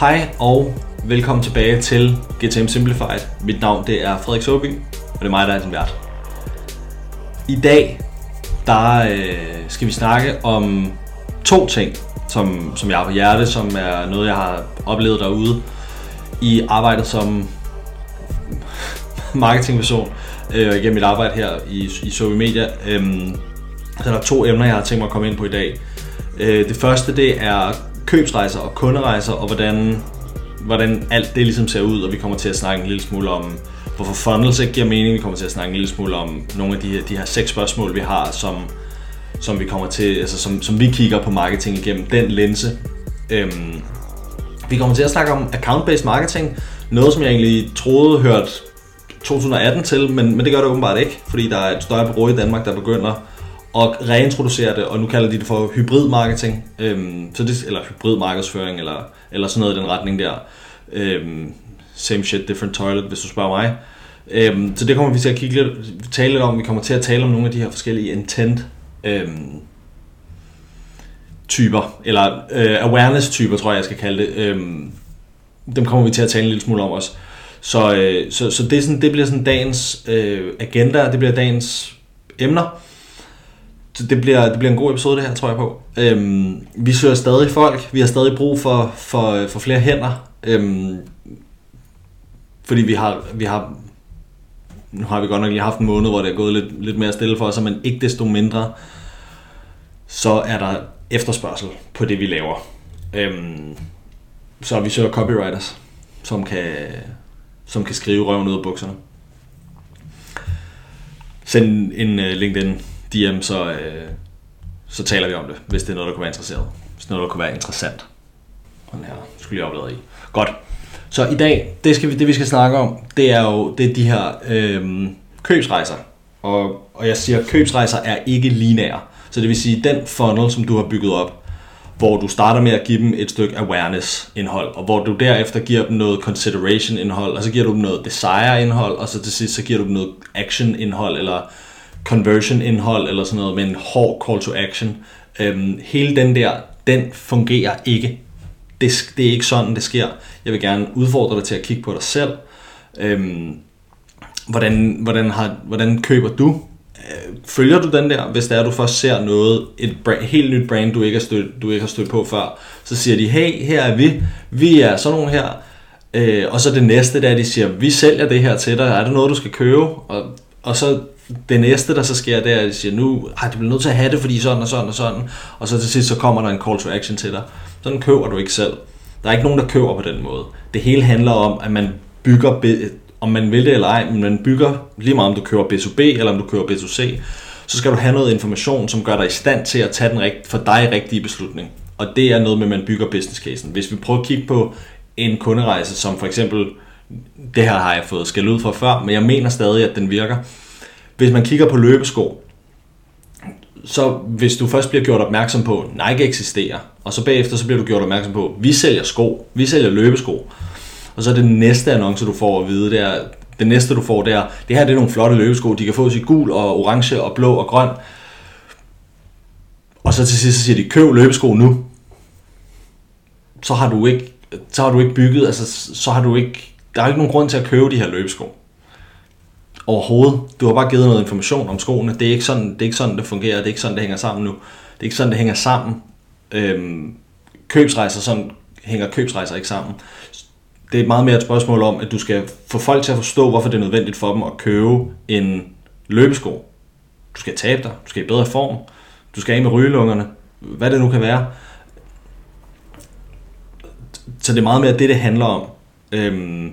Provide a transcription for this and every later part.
Hej og velkommen tilbage til GTM Simplified. Mit navn det er Frederik Soby, og det er mig, der er din vært. I dag der øh, skal vi snakke om to ting, som, som jeg har på hjerte, som er noget, jeg har oplevet derude i arbejdet som marketingperson øh, igennem mit arbejde her i, i Sobi Media. Øhm, der er to emner, jeg har tænkt mig at komme ind på i dag. Øh, det første det er købsrejser og kunderejser, og hvordan, hvordan alt det ligesom ser ud, og vi kommer til at snakke en lille smule om, hvorfor funnels ikke giver mening. Vi kommer til at snakke en lille smule om nogle af de her, de her seks spørgsmål, vi har, som, som vi kommer til, altså som, som vi kigger på marketing igennem den linse. Øhm, vi kommer til at snakke om account-based marketing, noget som jeg egentlig troede hørt 2018 til, men, men det gør det åbenbart ikke, fordi der er et større bureau i Danmark, der begynder og reintroducerer det, og nu kalder de det for hybrid marketing, øhm, så det, eller hybrid markedsføring, eller, eller sådan noget i den retning der. Øhm, same shit, different toilet, hvis du spørger mig. Øhm, så det kommer vi til at kigge lidt, tale lidt om. Vi kommer til at tale om nogle af de her forskellige intent øhm, typer, eller øh, awareness typer, tror jeg, jeg skal kalde det. Øhm, dem kommer vi til at tale en lille smule om også. Så, øh, så, så det, er sådan, det bliver sådan dagens øh, agenda, det bliver dagens emner. Så det bliver, det bliver en god episode det her, tror jeg på. Øhm, vi søger stadig folk, vi har stadig brug for, for, for flere hænder. Øhm, fordi vi har, vi har, nu har vi godt nok lige haft en måned, hvor det er gået lidt, lidt mere stille for os, men ikke desto mindre, så er der efterspørgsel på det, vi laver. Øhm, så vi søger copywriters, som kan, som kan skrive røven ud af bukserne. Send en øh, uh, LinkedIn DM, så, øh, så taler vi om det, hvis det er noget, der kunne være interesseret. Hvis det er noget, der kunne være interessant. Den her skulle jeg oplade i. Godt. Så i dag, det, skal vi, det vi skal snakke om, det er jo det er de her øh, købsrejser. Og, og jeg siger, at købsrejser er ikke lineære. Så det vil sige, den funnel, som du har bygget op, hvor du starter med at give dem et stykke awareness-indhold, og hvor du derefter giver dem noget consideration-indhold, og så giver du dem noget desire-indhold, og så til sidst så giver du dem noget action-indhold, eller conversion-indhold, eller sådan noget men hård call to action. Øhm, hele den der, den fungerer ikke. Det, det er ikke sådan, det sker. Jeg vil gerne udfordre dig til at kigge på dig selv. Øhm, hvordan, hvordan, har, hvordan køber du Øh, følger du den der, hvis der er, du først ser noget, et brand, helt nyt brand, du ikke, har stødt, du ikke har stødt på før, så siger de, hey, her er vi, vi er sådan nogle her, øh, og så det næste, der de siger, vi sælger det her til dig, er det noget, du skal købe? Og, og så det næste, der så sker, det er, at de siger, nu har du bliver nødt til at have det, fordi sådan og sådan og sådan, og så til sidst, så kommer der en call to action til dig. Sådan køber du ikke selv. Der er ikke nogen, der køber på den måde. Det hele handler om, at man bygger om man vil det eller ej, men man bygger, lige meget om du kører B2B eller om du kører B2C, så skal du have noget information, som gør dig i stand til at tage den rigt, for dig rigtige beslutning. Og det er noget med, at man bygger business casen. Hvis vi prøver at kigge på en kunderejse, som for eksempel, det her har jeg fået skal ud for før, men jeg mener stadig, at den virker. Hvis man kigger på løbesko, så hvis du først bliver gjort opmærksom på, at Nike eksisterer, og så bagefter så bliver du gjort opmærksom på, at vi sælger sko, vi sælger løbesko, og så det næste annonce, du får at vide, det er, det næste du får, det er, det her det er nogle flotte løbesko, de kan få i gul og orange og blå og grøn. Og så til sidst så siger de, køb løbesko nu. Så har du ikke, så har du ikke bygget, altså så har du ikke, der er ikke nogen grund til at købe de her løbesko. Overhovedet. Du har bare givet noget information om skoene. Det er ikke sådan, det, er ikke sådan, det fungerer. Det er ikke sådan, det hænger sammen nu. Det er ikke sådan, det hænger sammen. Øhm, købsrejser, sådan hænger købsrejser ikke sammen det er meget mere et spørgsmål om, at du skal få folk til at forstå, hvorfor det er nødvendigt for dem at købe en løbesko. Du skal tabe dig, du skal i bedre form, du skal af med rygelungerne, hvad det nu kan være. Så det er meget mere det, det handler om, øhm,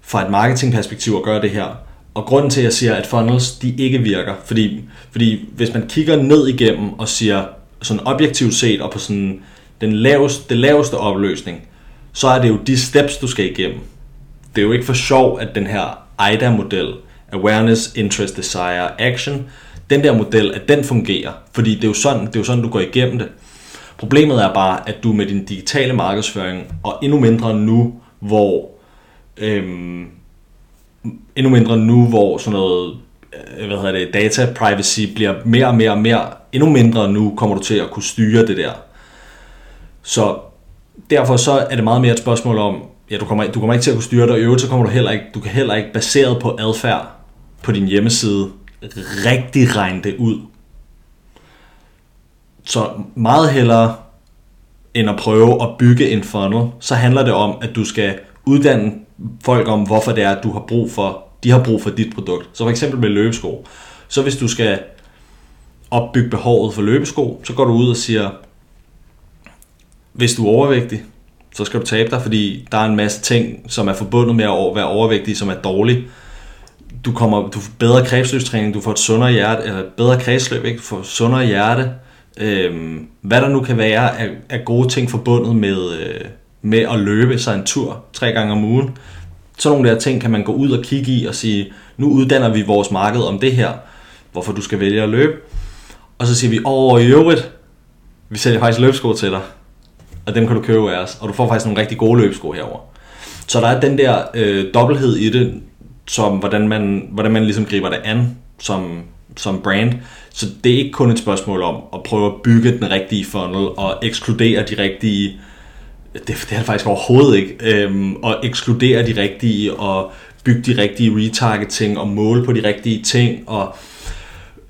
fra et marketingperspektiv at gøre det her. Og grunden til, at jeg siger, at funnels de ikke virker, fordi, fordi hvis man kigger ned igennem og siger sådan objektivt set og på sådan den laveste, det laveste opløsning, så er det jo de steps, du skal igennem. Det er jo ikke for sjov, at den her AIDA-model, Awareness, Interest, Desire, Action, den der model, at den fungerer. Fordi det er jo sådan, det er jo sådan du går igennem det. Problemet er bare, at du med din digitale markedsføring, og endnu mindre nu, hvor øhm, endnu mindre nu, hvor sådan noget øh, hvad hedder det, data privacy bliver mere og mere og mere, endnu mindre nu kommer du til at kunne styre det der. Så derfor så er det meget mere et spørgsmål om, ja, du kommer, du kommer ikke til at kunne styre det, og i øvrigt så kommer du heller ikke, du kan heller ikke baseret på adfærd på din hjemmeside rigtig regne det ud. Så meget hellere end at prøve at bygge en funnel, så handler det om, at du skal uddanne folk om, hvorfor det er, at du har brug for, de har brug for dit produkt. Så for eksempel med løbesko. Så hvis du skal opbygge behovet for løbesko, så går du ud og siger, hvis du er overvægtig, så skal du tabe dig, fordi der er en masse ting, som er forbundet med at være overvægtig, som er dårlig. Du kommer, du får bedre kredsløbstræning, du får et sundere hjerte, eller bedre kredsløb, ikke? du får et sundere hjerte. Øhm, hvad der nu kan være af, af gode ting forbundet med, øh, med at løbe sig en tur tre gange om ugen. Sådan nogle der ting kan man gå ud og kigge i og sige, nu uddanner vi vores marked om det her, hvorfor du skal vælge at løbe. Og så siger vi, over i øvrigt, vi sælger faktisk løbsko til dig og dem kan du købe af os, og du får faktisk nogle rigtig gode løbsko herover. Så der er den der øh, dobbelthed i det, som hvordan man, hvordan man ligesom griber det an som, som brand. Så det er ikke kun et spørgsmål om at prøve at bygge den rigtige funnel og ekskludere de rigtige, det, det er det faktisk overhovedet ikke, øhm, og ekskludere de rigtige og bygge de rigtige retargeting og måle på de rigtige ting og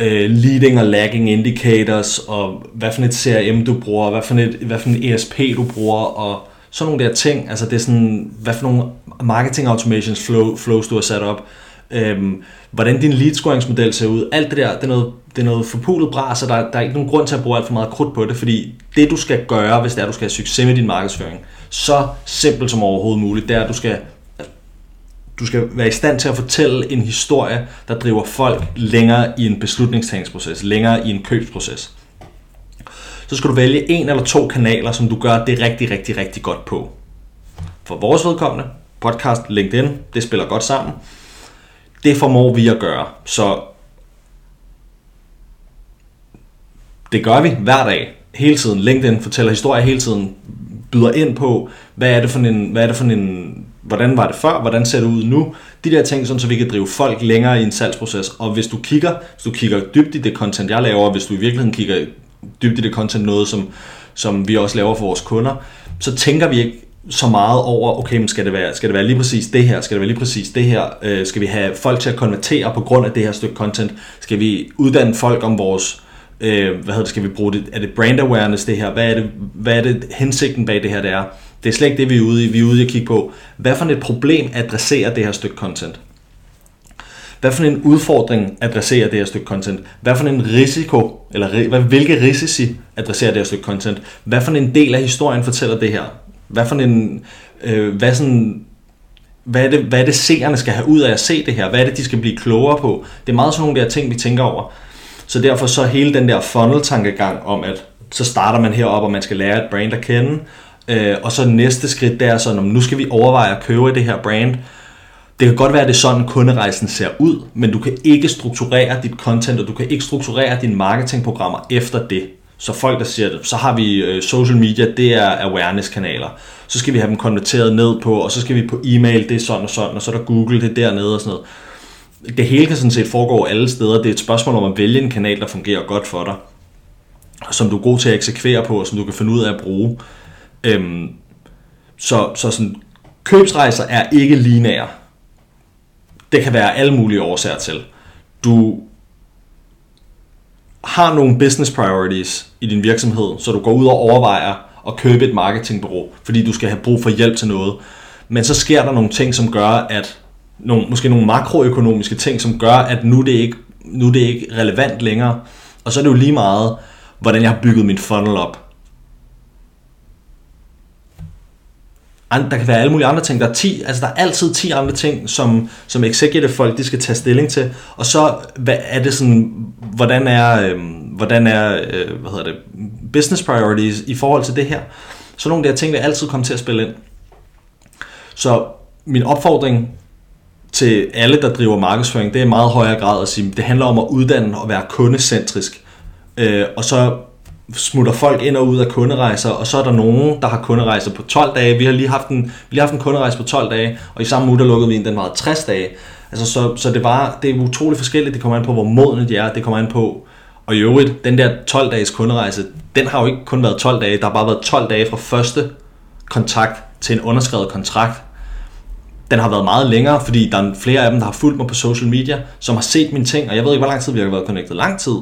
øh, leading og lagging indicators, og hvad for et CRM du bruger, hvad for, et, hvad for et ESP du bruger, og sådan nogle der ting. Altså det er sådan, hvad for nogle marketing automations flow, flows du har sat op. Øhm, hvordan din lead scoringsmodel ser ud. Alt det der, det er noget, det er noget forpulet bra, så der, der er ikke nogen grund til at bruge alt for meget krudt på det, fordi det du skal gøre, hvis det er, du skal have succes med din markedsføring, så simpelt som overhovedet muligt, det er, at du skal du skal være i stand til at fortælle en historie, der driver folk længere i en beslutningstagningsproces, længere i en købsproces. Så skal du vælge en eller to kanaler, som du gør det rigtig, rigtig, rigtig godt på. For vores vedkommende, podcast, LinkedIn, det spiller godt sammen. Det formår vi at gøre. Så det gør vi hver dag, hele tiden. LinkedIn fortæller historier hele tiden, byder ind på, hvad er det for en, hvad er det for en hvordan var det før, hvordan ser det ud nu, de der ting, sådan, så vi kan drive folk længere i en salgsproces. Og hvis du kigger, hvis du kigger dybt i det content, jeg laver, hvis du i virkeligheden kigger dybt i det content, noget som, som vi også laver for vores kunder, så tænker vi ikke så meget over, okay, men skal det, være, skal det være lige præcis det her, skal det være lige præcis det her, øh, skal vi have folk til at konvertere på grund af det her stykke content, skal vi uddanne folk om vores, øh, hvad hedder det, skal vi bruge det, er det brand awareness det her, hvad er det, hvad er det hensigten bag det her, det er, det er slet ikke det, vi er ude i. Vi er ude i at kigge på, hvad for et problem adresserer det her stykke content? Hvad for en udfordring adresserer det her stykke content? Hvad for en risiko, eller hvad, hvilke risici adresserer det her stykke content? Hvad for en del af historien fortæller det her? Hvad for en, øh, hvad sådan, hvad er, det, hvad er det seerne skal have ud af at se det her? Hvad er det, de skal blive klogere på? Det er meget sådan nogle der ting, vi tænker over. Så derfor så hele den der funnel-tankegang om, at så starter man herop, og man skal lære et brand at kende, Øh, og så næste skridt, det er sådan, om nu skal vi overveje at købe det her brand. Det kan godt være, at det er sådan, kunderejsen ser ud, men du kan ikke strukturere dit content, og du kan ikke strukturere dine marketingprogrammer efter det. Så folk, der siger det, så har vi øh, social media, det er awareness-kanaler. Så skal vi have dem konverteret ned på, og så skal vi på e-mail, det er sådan og sådan, og så er der Google, det er dernede og sådan noget. Det hele kan sådan set foregå alle steder. Det er et spørgsmål om at vælge en kanal, der fungerer godt for dig, som du er god til at eksekvere på, og som du kan finde ud af at bruge. Øhm, så, så sådan, købsrejser er ikke lineære. Det kan være alle mulige årsager til. Du har nogle business priorities i din virksomhed, så du går ud og overvejer at købe et marketingbureau, fordi du skal have brug for hjælp til noget. Men så sker der nogle ting, som gør, at nogle, måske nogle makroøkonomiske ting, som gør, at nu er det ikke, nu er det ikke relevant længere. Og så er det jo lige meget, hvordan jeg har bygget min funnel op. der kan være alle mulige andre ting. Der er, 10, altså der er altid 10 andre ting, som, som executive folk de skal tage stilling til. Og så hvad er det sådan, hvordan er, øh, hvordan er øh, hvad hedder det, business priorities i forhold til det her. Så nogle af de her ting vil altid komme til at spille ind. Så min opfordring til alle, der driver markedsføring, det er i meget højere grad at sige, det handler om at uddanne og være kundecentrisk. Øh, og så smutter folk ind og ud af kunderejser, og så er der nogen, der har kunderejser på 12 dage. Vi har lige haft en, vi har lige haft en kunderejse på 12 dage, og i samme uge der lukkede vi en, den var 60 dage. Altså, så, så det, var, det er utroligt forskelligt. Det kommer an på, hvor modne de er. Det kommer an på, og i øvrigt, den der 12-dages kunderejse, den har jo ikke kun været 12 dage. Der har bare været 12 dage fra første kontakt til en underskrevet kontrakt, den har været meget længere, fordi der er flere af dem, der har fulgt mig på social media, som har set mine ting, og jeg ved ikke, hvor lang tid vi har været connected. Lang tid.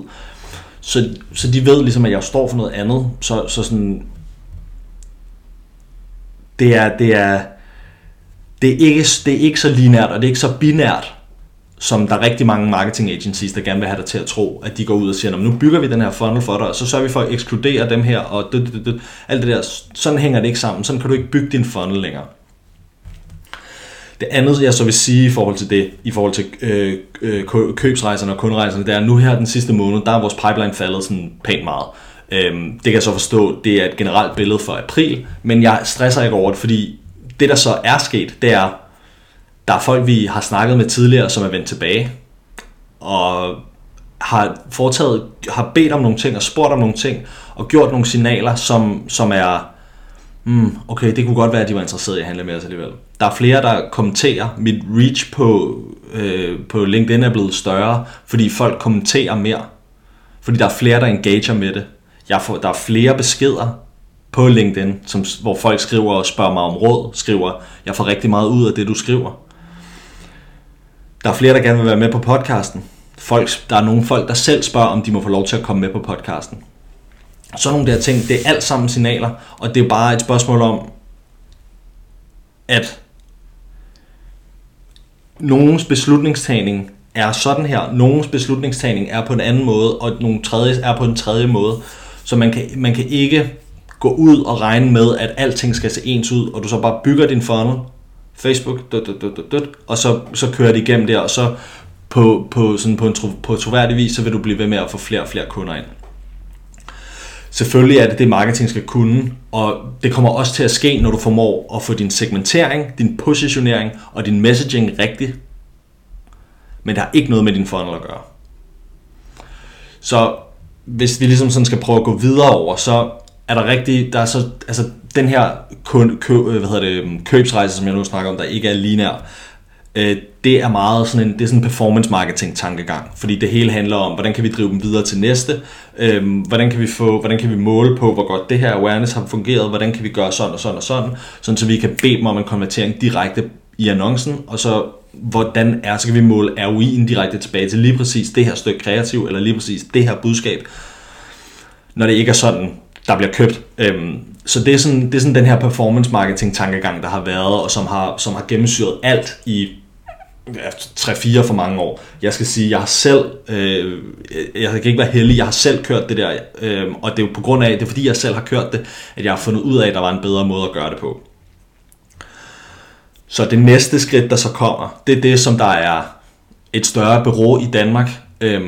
Så, så de ved ligesom, at jeg står for noget andet. Så, så sådan... Det er, det er, det er, ikke, det er ikke så linært, og det er ikke så binært, som der er rigtig mange marketing agencies, der gerne vil have dig til at tro, at de går ud og siger, nu bygger vi den her funnel for dig, og så sørger vi for at ekskludere dem her, og det, det, det, alt det der. Sådan hænger det ikke sammen. Sådan kan du ikke bygge din funnel længere. Det andet, jeg så vil sige i forhold til det, i forhold til øh, øh, købsrejserne og kunderejserne, det er, nu her den sidste måned, der er vores pipeline faldet sådan pænt meget. Øhm, det kan jeg så forstå, det er et generelt billede for april, men jeg stresser ikke over det, fordi det der så er sket, det er, der er folk, vi har snakket med tidligere, som er vendt tilbage, og har foretaget, har bedt om nogle ting, og spurgt om nogle ting, og gjort nogle signaler, som, som er, mm, okay, det kunne godt være, at de var interesserede i at handle med os alligevel. Der er flere, der kommenterer. Mit reach på, øh, på LinkedIn er blevet større, fordi folk kommenterer mere. Fordi der er flere, der engager med det. Jeg får, der er flere beskeder på LinkedIn, som, hvor folk skriver og spørger mig om råd, skriver, jeg får rigtig meget ud af det, du skriver. Der er flere, der gerne vil være med på podcasten. Folk, der er nogle folk, der selv spørger, om de må få lov til at komme med på podcasten. Sådan nogle der ting, det er alt sammen signaler, og det er bare et spørgsmål om, at nogens beslutningstagning er sådan her, nogens beslutningstagning er på en anden måde, og nogle tredje er på en tredje måde. Så man kan, man kan ikke gå ud og regne med, at alting skal se ens ud, og du så bare bygger din funnel, Facebook, dut, dut, dut, dut, og så, så kører det igennem der, og så på, på, sådan på, en tro, på troværdig vis, så vil du blive ved med at få flere og flere kunder ind. Selvfølgelig er det det, marketing skal kunne, og det kommer også til at ske, når du formår at få din segmentering, din positionering og din messaging rigtig. Men det har ikke noget med din funnel at gøre. Så hvis vi ligesom sådan skal prøve at gå videre over, så er der rigtig, der er så, altså den her kun, kø, hvad hedder det, købsrejse, som jeg nu snakker om, der ikke er linær, øh, det er meget sådan en, det er sådan en performance marketing tankegang, fordi det hele handler om, hvordan kan vi drive dem videre til næste, øhm, hvordan kan vi få, hvordan kan vi måle på, hvor godt det her awareness har fungeret, hvordan kan vi gøre sådan og sådan og sådan, sådan så vi kan bede dem om en konvertering direkte i annoncen, og så hvordan er, så kan vi måle ROI direkte tilbage til lige præcis det her stykke kreativ, eller lige præcis det her budskab, når det ikke er sådan, der bliver købt. Øhm, så det er, sådan, det er sådan den her performance marketing tankegang, der har været, og som har, som har gennemsyret alt i 3-4 for mange år. Jeg skal sige, jeg har selv, øh, jeg kan ikke være heldig, jeg har selv kørt det der, øh, og det er jo på grund af, det er fordi jeg selv har kørt det, at jeg har fundet ud af, at der var en bedre måde at gøre det på. Så det næste skridt, der så kommer, det er det, som der er et større bureau i Danmark, øh,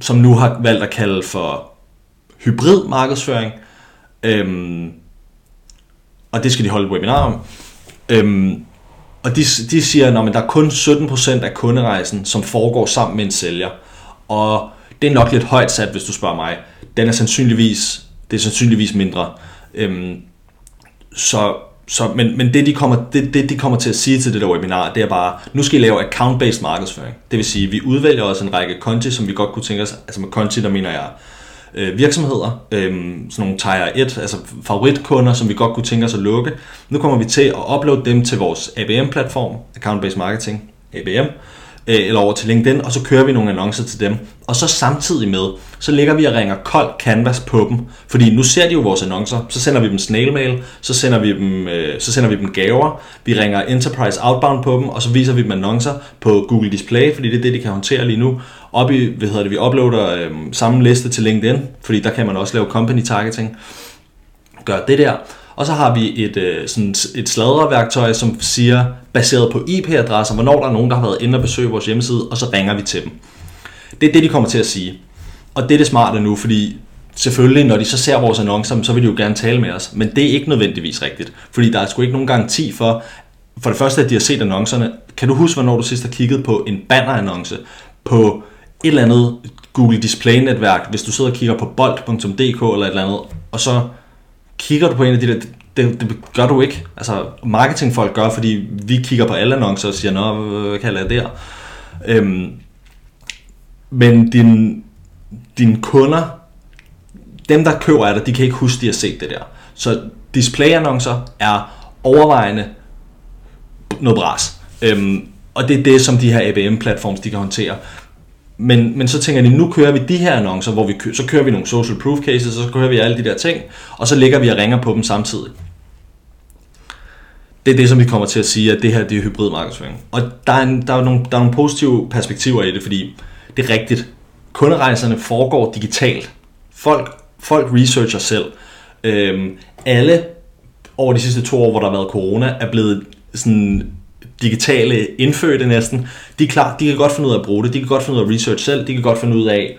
som nu har valgt at kalde for hybrid markedsføring. Øh, og det skal de holde et webinar om. Øh, og de, de siger, at der er kun 17% af kunderejsen, som foregår sammen med en sælger. Og det er nok lidt højt sat, hvis du spørger mig. Den er sandsynligvis, det er sandsynligvis mindre. Øhm, så, så, men, men det, de kommer, det, det, de kommer til at sige til det der webinar, det er bare, nu skal I lave account-based markedsføring. Det vil sige, vi udvælger også en række konti, som vi godt kunne tænke os, altså med konti, der mener jeg øh, virksomheder, øh, sådan nogle tier 1, altså favoritkunder, som vi godt kunne tænke os at lukke. Nu kommer vi til at uploade dem til vores ABM-platform, Account Based Marketing, ABM, øh, eller over til LinkedIn, og så kører vi nogle annoncer til dem. Og så samtidig med, så ligger vi og ringer kold canvas på dem, fordi nu ser de jo vores annoncer, så sender vi dem snail mail, så sender vi dem, øh, så sender vi dem gaver, vi ringer enterprise outbound på dem, og så viser vi dem annoncer på Google Display, fordi det er det, de kan håndtere lige nu. Op i, hvad hedder det, vi uploader øh, samme liste til LinkedIn, fordi der kan man også lave company targeting. Gør det der. Og så har vi et, øh, sådan et sladreværktøj, som siger, baseret på IP-adresser, hvornår der er nogen, der har været inde og besøge vores hjemmeside, og så ringer vi til dem. Det er det, de kommer til at sige. Og det er det smarte nu, fordi selvfølgelig, når de så ser vores annoncer, så vil de jo gerne tale med os. Men det er ikke nødvendigvis rigtigt, fordi der er sgu ikke nogen garanti for, for det første, at de har set annoncerne. Kan du huske, hvornår du sidst har kigget på en bannerannonce på et eller andet Google Display-netværk, hvis du sidder og kigger på bold.dk eller et eller andet, og så kigger du på en af de der, det, det gør du ikke. Altså marketingfolk gør, fordi vi kigger på alle annoncer og siger, nå, hvad kan jeg lade der? Øhm, men din, dine kunder, dem der køber af dig, de kan ikke huske, de har set det der. Så display-annoncer er overvejende noget bras. Øhm, og det er det, som de her ABM-platforms de kan håndtere. Men, men så tænker de, nu kører vi de her annoncer, hvor vi kører, så kører vi nogle social proof cases, og så kører vi alle de der ting, og så ligger vi og ringer på dem samtidig. Det er det, som vi kommer til at sige, at det her det er hybrid markedsføring. Og der er, en, der, er nogle, der er nogle positive perspektiver i det, fordi det er rigtigt. Kunderejserne foregår digitalt. Folk, folk researcher selv. Øhm, alle over de sidste to år, hvor der har været corona, er blevet sådan digitale indfødte næsten. De er klar, de kan godt finde ud af at bruge det, de kan godt finde ud af at research selv, de kan godt finde ud af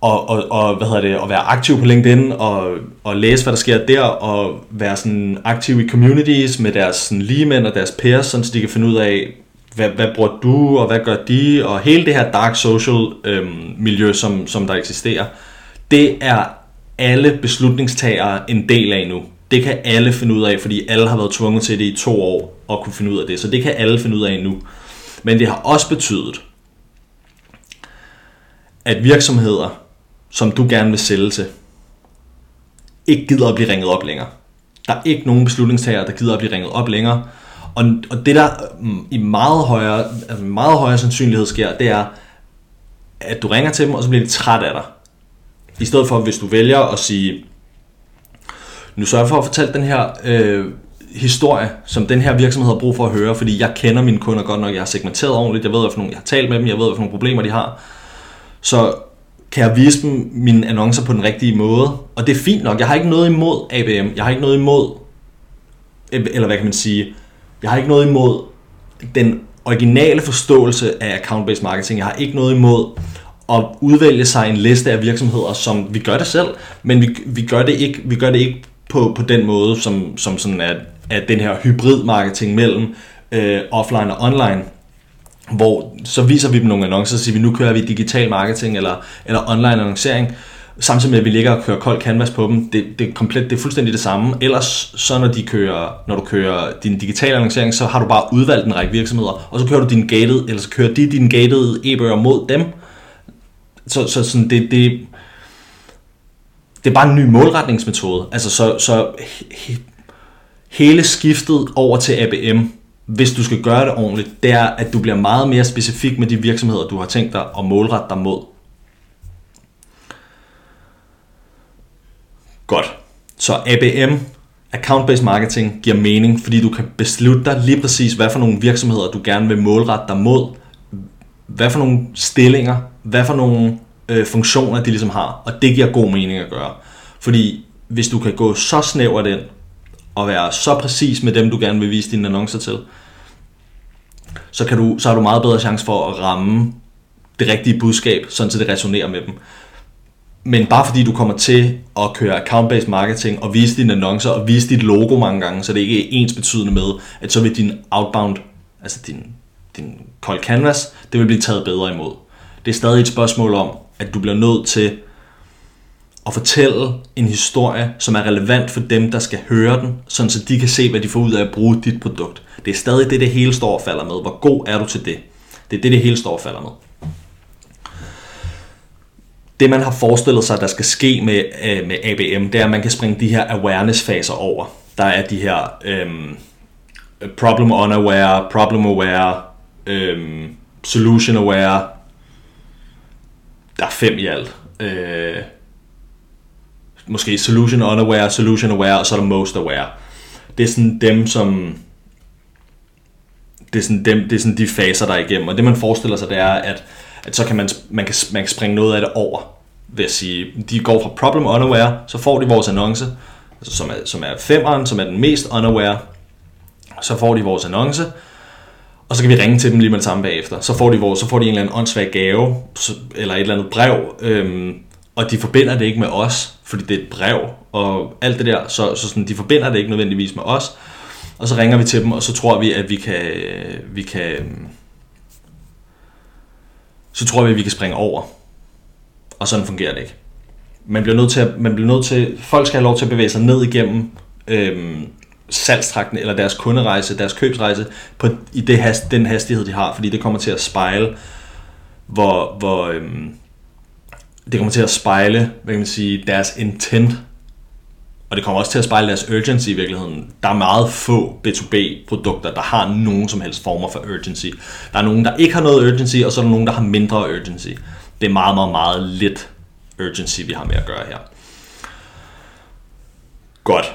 og, og, og hvad hedder det, at være aktiv på LinkedIn og, og læse, hvad der sker der, og være sådan aktiv i communities med deres sådan, ligemænd og deres peers, sådan, så de kan finde ud af, hvad, hvad bruger du, og hvad gør de, og hele det her dark social øhm, miljø, som, som der eksisterer, det er alle beslutningstagere en del af nu. Det kan alle finde ud af, fordi alle har været tvunget til det i to år at kunne finde ud af det. Så det kan alle finde ud af nu. Men det har også betydet, at virksomheder, som du gerne vil sælge til, ikke gider at blive ringet op længere. Der er ikke nogen beslutningstager, der gider at blive ringet op længere. Og, og det der mm, i meget højere, altså meget højere sandsynlighed sker, det er, at du ringer til dem, og så bliver de træt af dig. I stedet for, hvis du vælger at sige, nu sørger jeg for at fortælle den her øh, historie, som den her virksomhed har brug for at høre, fordi jeg kender mine kunder godt nok, jeg har segmenteret ordentligt, jeg ved, hvad for nogle, jeg har talt med dem, jeg ved, hvad for nogle problemer de har. Så kan jeg vise dem mine annoncer på den rigtige måde. Og det er fint nok. Jeg har ikke noget imod ABM. Jeg har ikke noget imod, eller hvad kan man sige, jeg har ikke noget imod den originale forståelse af account-based marketing. Jeg har ikke noget imod at udvælge sig en liste af virksomheder, som vi gør det selv, men vi, vi, gør, det ikke, vi gør det ikke på, på den måde, som, som sådan er, er den her hybrid marketing mellem øh, offline og online hvor så viser vi dem nogle annoncer, så siger vi, nu kører vi digital marketing eller, eller online annoncering, samtidig med, at vi ligger og kører kold canvas på dem. Det, det, er komplet, det er fuldstændig det samme. Ellers, så når, de kører, når du kører din digitale annoncering, så har du bare udvalgt en række virksomheder, og så kører du din gated, eller så kører de din gated e-bøger mod dem. Så, så sådan, det, det, det er bare en ny målretningsmetode. Altså, så, så he, hele skiftet over til ABM, hvis du skal gøre det ordentligt, det er, at du bliver meget mere specifik med de virksomheder, du har tænkt dig at målrette dig mod. Godt. Så ABM, Account-Based Marketing, giver mening, fordi du kan beslutte dig lige præcis, hvad for nogle virksomheder, du gerne vil målrette dig mod, hvad for nogle stillinger, hvad for nogle øh, funktioner, de ligesom har, og det giver god mening at gøre. Fordi hvis du kan gå så snævert ind, og være så præcis med dem, du gerne vil vise dine annoncer til, så, kan du, så har du meget bedre chance for at ramme det rigtige budskab, sådan så det resonerer med dem. Men bare fordi du kommer til at køre account-based marketing og vise dine annoncer og vise dit logo mange gange, så det ikke er ens betydende med, at så vil din outbound, altså din, din cold canvas, det vil blive taget bedre imod. Det er stadig et spørgsmål om, at du bliver nødt til at fortælle en historie, som er relevant for dem, der skal høre den, sådan så de kan se, hvad de får ud af at bruge dit produkt. Det er stadig det, det hele står og falder med. Hvor god er du til det? Det er det, det hele står og falder med. Det, man har forestillet sig, der skal ske med, øh, med ABM, det er, at man kan springe de her awareness-faser over. Der er de her øh, problem unaware, problem aware, øh, solution aware. Der er fem i alt. Øh, måske solution unaware, solution aware, og så er der most aware. Det er sådan dem, som... Det er sådan, dem, det er sådan de faser, der er igennem. Og det man forestiller sig, det er, at, at så kan man, man, kan, man kan springe noget af det over. Ved at sige, de går fra problem unaware, så får de vores annonce, altså, som, er, som er femeren, som er den mest unaware. Så får de vores annonce, og så kan vi ringe til dem lige med det samme bagefter. Så får de, vores, så får de en eller anden åndssvag gave, eller et eller andet brev, øhm, og de forbinder det ikke med os, fordi det er et brev og alt det der, så, så sådan, de forbinder det ikke nødvendigvis med os, og så ringer vi til dem, og så tror vi, at vi kan, vi kan så tror vi, at vi kan springe over. Og sådan fungerer det ikke. Man bliver nødt til, at, man bliver nødt til folk skal have lov til at bevæge sig ned igennem øhm, salgstrakten, eller deres kunderejse, deres købsrejse, på, i det hast, den hastighed, de har, fordi det kommer til at spejle, hvor, hvor, øhm, det kommer til at spejle, hvad kan man sige, deres intent og det kommer også til at spejle deres urgency i virkeligheden. Der er meget få B2B-produkter, der har nogen som helst former for urgency. Der er nogen, der ikke har noget urgency, og så er der nogen, der har mindre urgency. Det er meget, meget, meget lidt urgency, vi har med at gøre her. Godt.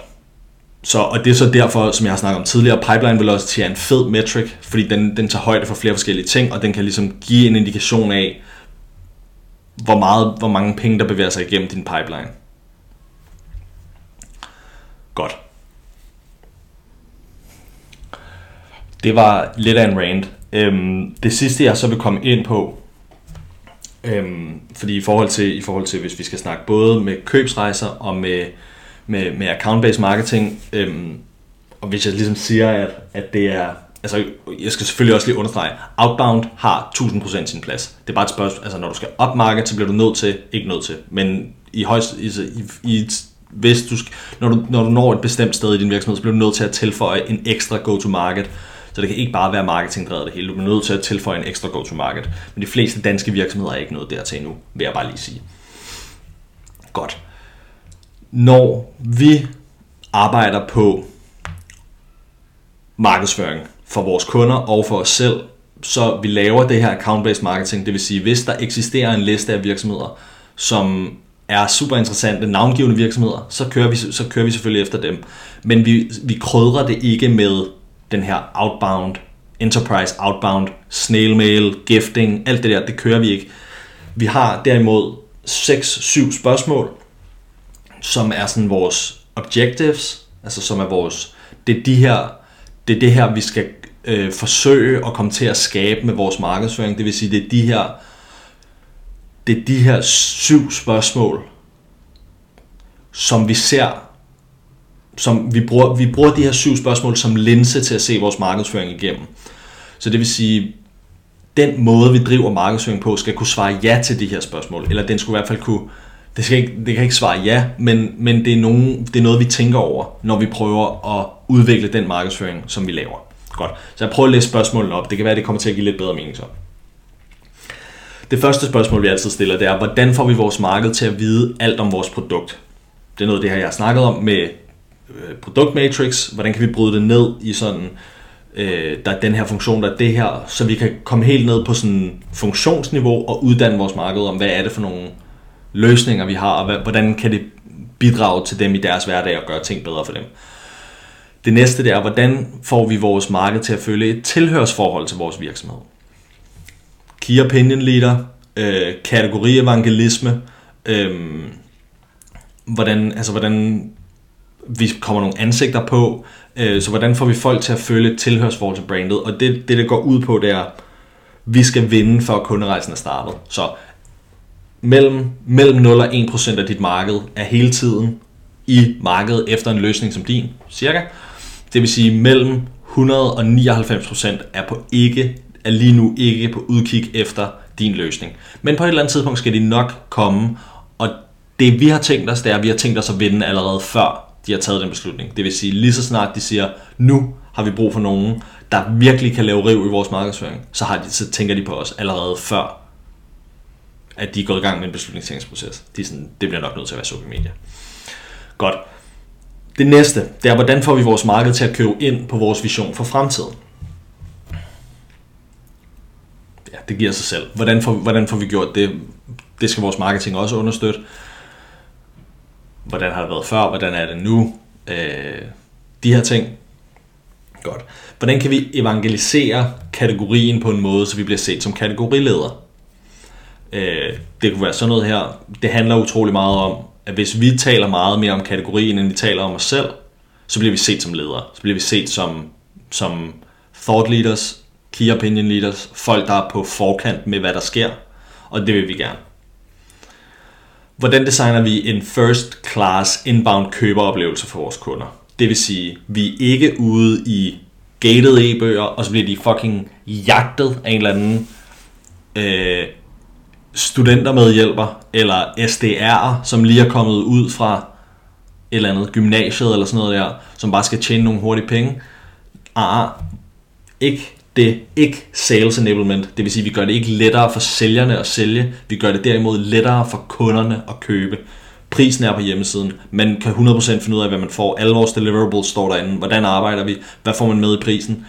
Så, og det er så derfor, som jeg har snakket om tidligere, pipeline velocity er en fed metric, fordi den, den tager højde for flere forskellige ting, og den kan ligesom give en indikation af, hvor, meget, hvor mange penge, der bevæger sig igennem din pipeline. Godt. Det var lidt af en rant. Øhm, det sidste, jeg så vil komme ind på, øhm, fordi i forhold, til, i forhold til, hvis vi skal snakke både med købsrejser og med, med, med account-based marketing, øhm, og hvis jeg ligesom siger, at, at det er, altså jeg skal selvfølgelig også lige understrege, outbound har 1000% sin plads. Det er bare et spørgsmål, altså når du skal upmarket, så bliver du nødt til, ikke nødt til, men i højst, i, i, hvis du, når, du, når du når et bestemt sted i din virksomhed, så bliver du nødt til at tilføje en ekstra go-to-market. Så det kan ikke bare være marketingdrevet det hele. Du bliver nødt til at tilføje en ekstra go-to-market. Men de fleste danske virksomheder er ikke nået dertil endnu, vil jeg bare lige sige. Godt. Når vi arbejder på markedsføring for vores kunder og for os selv, så vi laver det her account-based marketing, det vil sige, hvis der eksisterer en liste af virksomheder, som er super interessante, navngivende virksomheder, så kører vi, så kører vi selvfølgelig efter dem. Men vi, vi krydrer det ikke med den her outbound, enterprise outbound, snail mail, gifting, alt det der, det kører vi ikke. Vi har derimod 6-7 spørgsmål, som er sådan vores objectives, altså som er vores, det er de her, det er det her, vi skal øh, forsøge at komme til at skabe med vores markedsføring. Det vil sige, det er de her det er de her syv spørgsmål, som vi ser, som vi bruger, vi bruger de her syv spørgsmål som linse til at se vores markedsføring igennem. Så det vil sige, den måde vi driver markedsføring på, skal kunne svare ja til de her spørgsmål, eller den skulle i hvert fald kunne, det, skal ikke, det kan ikke svare ja, men, men det, er nogen, det er noget, vi tænker over, når vi prøver at udvikle den markedsføring, som vi laver. Godt. Så jeg prøver at læse spørgsmålene op. Det kan være, at det kommer til at give lidt bedre mening så. Det første spørgsmål, vi altid stiller, det er, hvordan får vi vores marked til at vide alt om vores produkt? Det er noget af det her, jeg har snakket om med øh, produktmatrix. Hvordan kan vi bryde det ned i sådan, øh, der er den her funktion, der er det her, så vi kan komme helt ned på sådan funktionsniveau og uddanne vores marked om, hvad er det for nogle løsninger, vi har, og hvordan kan det bidrage til dem i deres hverdag og gøre ting bedre for dem. Det næste det er, hvordan får vi vores marked til at følge et tilhørsforhold til vores virksomhed. Key Opinion Leader, øh, kategorievangelisme, øh, hvordan, altså hvordan vi kommer nogle ansigter på, øh, så hvordan får vi folk til at føle et tilhørsforhold til brandet, og det, det, det går ud på, det er, vi skal vinde, før kunderejsen er startet. Så mellem, mellem 0 og 1% af dit marked er hele tiden i markedet efter en løsning som din, cirka. Det vil sige, mellem 100 og 99% er på ikke er lige nu ikke på udkig efter din løsning. Men på et eller andet tidspunkt skal de nok komme, og det vi har tænkt os, det er, at vi har tænkt os at vinde allerede før de har taget den beslutning. Det vil sige, lige så snart de siger, nu har vi brug for nogen, der virkelig kan lave riv i vores markedsføring, så, har de, så tænker de på os allerede før, at de er gået i gang med en beslutningstagningsproces. De er sådan, det bliver nok nødt til at være social media. Godt. Det næste, det er, hvordan får vi vores marked til at købe ind på vores vision for fremtiden? ja, det giver sig selv. Hvordan får, hvordan får vi gjort det? Det skal vores marketing også understøtte. Hvordan har det været før? Hvordan er det nu? Øh, de her ting. Godt. Hvordan kan vi evangelisere kategorien på en måde, så vi bliver set som kategorileder? Øh, det kunne være sådan noget her. Det handler utrolig meget om, at hvis vi taler meget mere om kategorien, end vi taler om os selv, så bliver vi set som ledere. Så bliver vi set som, som thought leaders, key opinion leaders, folk der er på forkant med hvad der sker, og det vil vi gerne. Hvordan designer vi en first class inbound køberoplevelse for vores kunder? Det vil sige, vi er ikke ude i gated e-bøger, og så bliver de fucking jagtet af en eller anden øh, studentermedhjælper, eller SDR'er, som lige er kommet ud fra et eller andet gymnasiet eller sådan noget der, som bare skal tjene nogle hurtige penge. Ah, ikke det ikke sales enablement, det vil sige, at vi gør det ikke lettere for sælgerne at sælge, vi gør det derimod lettere for kunderne at købe. prisen er på hjemmesiden. Man kan 100% finde ud af, hvad man får. Alle vores deliverables står derinde. Hvordan arbejder vi? Hvad får man med i prisen?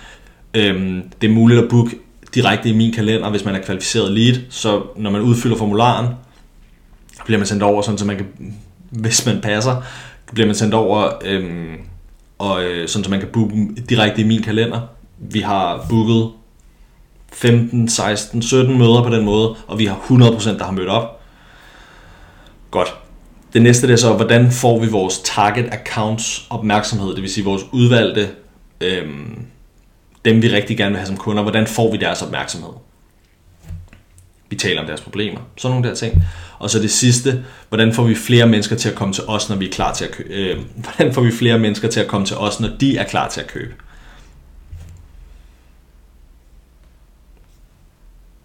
Øhm, det er muligt at booke direkte i min kalender, hvis man er kvalificeret lead. Så når man udfylder formularen, bliver man sendt over, sådan, så man kan, hvis man passer, bliver man sendt over, øhm, og, øh, sådan, så man kan booke direkte i min kalender. Vi har booket 15, 16, 17 møder på den måde, og vi har 100% der har mødt op. Godt. Det næste det er så, hvordan får vi vores target accounts opmærksomhed, det vil sige vores udvalgte, øhm, dem vi rigtig gerne vil have som kunder, hvordan får vi deres opmærksomhed? Vi taler om deres problemer, sådan nogle der ting. Og så det sidste, hvordan får vi flere mennesker til at komme til os, når vi er klar til at købe? Øh, hvordan får vi flere mennesker til at komme til os, når de er klar til at købe?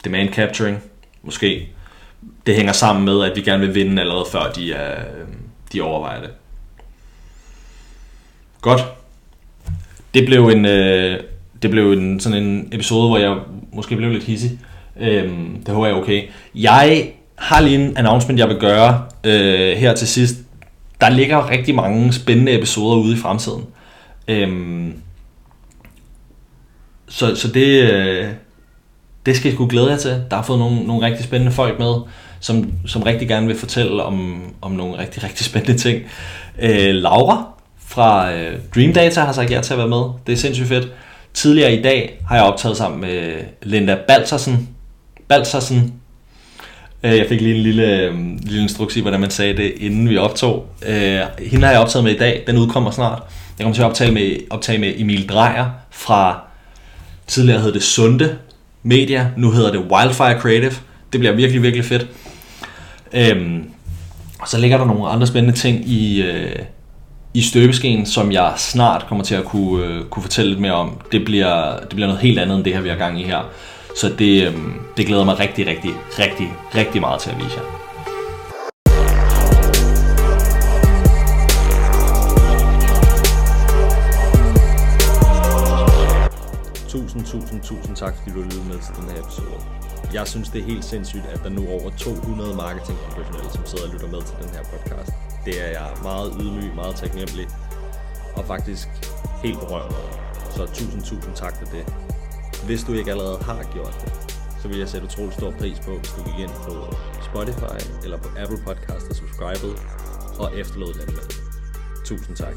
Demand capturing, måske. Det hænger sammen med, at vi gerne vil vinde allerede før de, er, øh, de overvejer det. Godt. Det blev en, øh, det blev en sådan en episode, hvor jeg måske blev lidt hissig. Øhm, det håber jeg er okay. Jeg har lige en announcement, jeg vil gøre øh, her til sidst. Der ligger rigtig mange spændende episoder ude i fremtiden. Øhm, så, så det, øh, det skal jeg sgu glæde jer til. Der har fået nogle, nogle rigtig spændende folk med, som, som rigtig gerne vil fortælle om, om nogle rigtig, rigtig spændende ting. Øh, Laura fra øh, Dream Data har sagt ja til at være med. Det er sindssygt fedt. Tidligere i dag har jeg optaget sammen med Linda Balsersen. Balsersen. Øh, jeg fik lige en lille, øh, lille instruks i, hvordan man sagde det, inden vi optog. Øh, hende har jeg optaget med i dag. Den udkommer snart. Jeg kommer til at optage med, optage med Emil Drejer fra tidligere hed det Sunde Media. Nu hedder det Wildfire Creative. Det bliver virkelig, virkelig fedt. Øhm, og så ligger der nogle andre spændende ting i, øh, i støbeskeen, som jeg snart kommer til at kunne, øh, kunne fortælle lidt mere om. Det bliver, det bliver noget helt andet end det her, vi har gang i her. Så det, øh, det glæder mig rigtig, rigtig, rigtig, rigtig meget til at vise jer. Tusind, tusind, tusind tak, fordi du lyttede med til den her episode. Jeg synes, det er helt sindssygt, at der nu er over 200 marketingprofessionelle, som sidder og lytter med til den her podcast. Det er jeg meget ydmyg, meget taknemmelig og faktisk helt berørt over. Så tusind, tusind tak for det. Hvis du ikke allerede har gjort det, så vil jeg sætte utrolig stor pris på, hvis du gik ind på Spotify eller på Apple Podcast og subscribede og efterlod den med. Tusind tak.